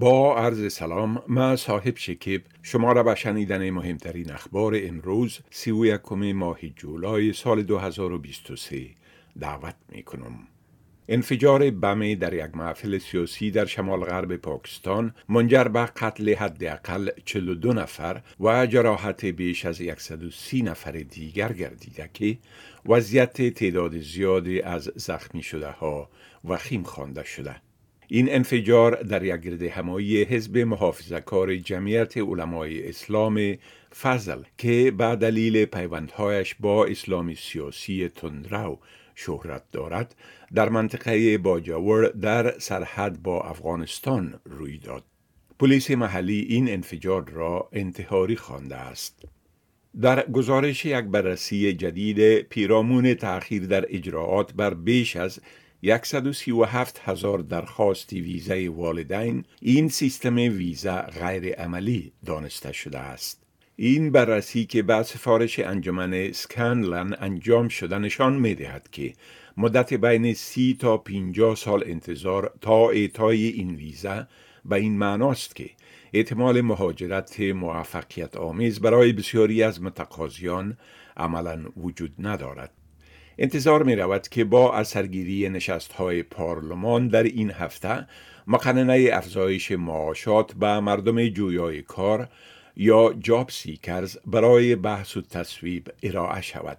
با عرض سلام من صاحب شکیب شما را به شنیدن مهمترین اخبار امروز سی و ماه جولای سال 2023 دعوت می کنم. انفجار بم در یک محفل سیاسی در شمال غرب پاکستان منجر به قتل حداقل 42 نفر و جراحت بیش از 130 نفر دیگر گردیده که وضعیت تعداد زیادی از زخمی شده ها وخیم خوانده شده. این انفجار در یک گرد همایی حزب محافظه کار جمعیت علمای اسلام فضل که به دلیل پیوندهایش با اسلام سیاسی تندرو شهرت دارد در منطقه باجاور در سرحد با افغانستان روی داد. پلیس محلی این انفجار را انتحاری خوانده است. در گزارش یک بررسی جدید پیرامون تأخیر در اجراعات بر بیش از 137 هزار درخواست ویزای والدین این سیستم ویزا غیر عملی دانسته شده است. این بررسی که به سفارش انجمن سکانلن انجام شده نشان می دهد که مدت بین سی تا 50 سال انتظار تا اعطای این ویزا به این معناست که احتمال مهاجرت موفقیت آمیز برای بسیاری از متقاضیان عملا وجود ندارد. انتظار می رود که با اثرگیری نشست های پارلمان در این هفته مقننه افزایش معاشات به مردم جویای کار یا جاب سیکرز برای بحث و تصویب ارائه شود.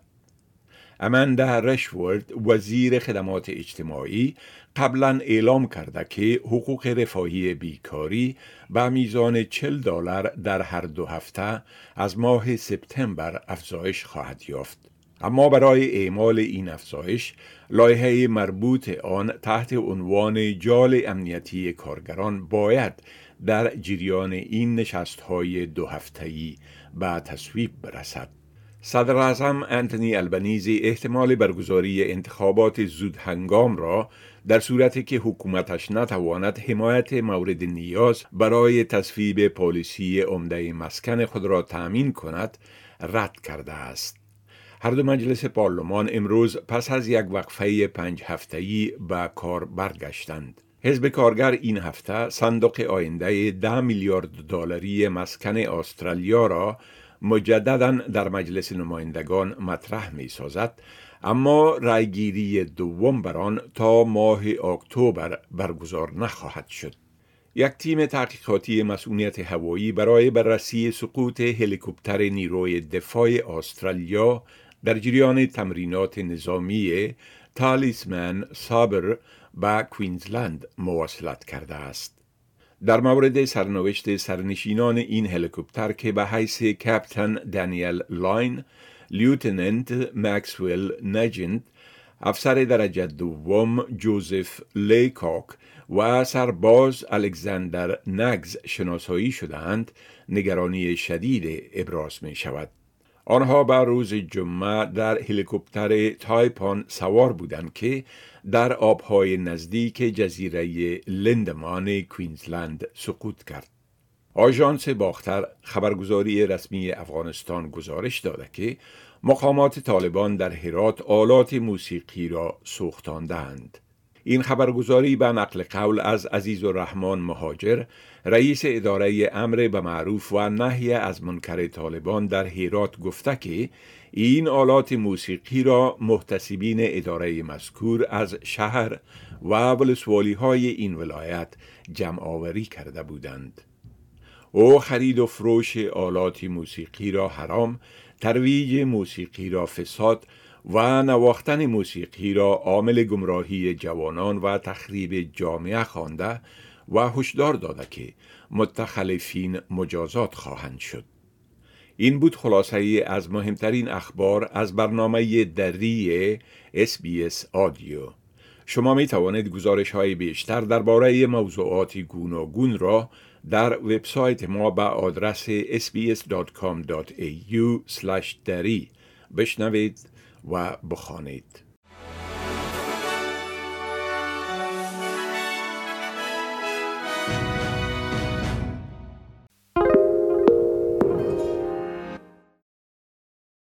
اماندا رشورد وزیر خدمات اجتماعی قبلا اعلام کرده که حقوق رفاهی بیکاری به میزان 40 دلار در هر دو هفته از ماه سپتامبر افزایش خواهد یافت. اما برای اعمال این افزایش لایحه مربوط آن تحت عنوان جال امنیتی کارگران باید در جریان این نشست های دو هفتهی به تصویب برسد. صدر اعظم انتونی البنیزی احتمال برگزاری انتخابات زود هنگام را در صورتی که حکومتش نتواند حمایت مورد نیاز برای تصویب پالیسی عمده مسکن خود را تأمین کند رد کرده است. هر دو مجلس پارلمان امروز پس از یک وقفه پنج هفتهی به کار برگشتند. حزب کارگر این هفته صندوق آینده ده میلیارد دلاری مسکن استرالیا را مجددا در مجلس نمایندگان مطرح می سازد اما رایگیری دوم بر آن تا ماه اکتبر برگزار نخواهد شد یک تیم تحقیقاتی مسئولیت هوایی برای بررسی سقوط هلیکوپتر نیروی دفاع استرالیا در جریان تمرینات نظامی Talisman Sabre به کوینزلند مواصلت کرده است. در مورد سرنوشت سرنشینان این هلیکوپتر که به حیث captain دانیل لاین، lieutenant مکسویل نجنت، افسر درجه دوم جوزف لیکاک و سرباز الکساندر نگز شناسایی شدهاند نگرانی شدید ابراز می شود. آنها به روز جمعه در هلیکوپتر تایپان سوار بودند که در آبهای نزدیک جزیره لندمان کوینزلند سقوط کرد. آژانس باختر خبرگزاری رسمی افغانستان گزارش داده که مقامات طالبان در هرات آلات موسیقی را سوختاندند. این خبرگزاری به نقل قول از عزیز الرحمن مهاجر رئیس اداره امر به معروف و نهی از منکر طالبان در هیرات گفته که این آلات موسیقی را محتسبین اداره مذکور از شهر و ولسوالی های این ولایت جمع آوری کرده بودند. او خرید و فروش آلات موسیقی را حرام، ترویج موسیقی را فساد و نواختن موسیقی را عامل گمراهی جوانان و تخریب جامعه خوانده و هشدار داده که متخلفین مجازات خواهند شد. این بود خلاصه از مهمترین اخبار از برنامه دری اس آدیو. شما می توانید گزارش های بیشتر درباره موضوعات گوناگون را در وبسایت ما به آدرس sbs.com.au دری بشنوید و بخوانید.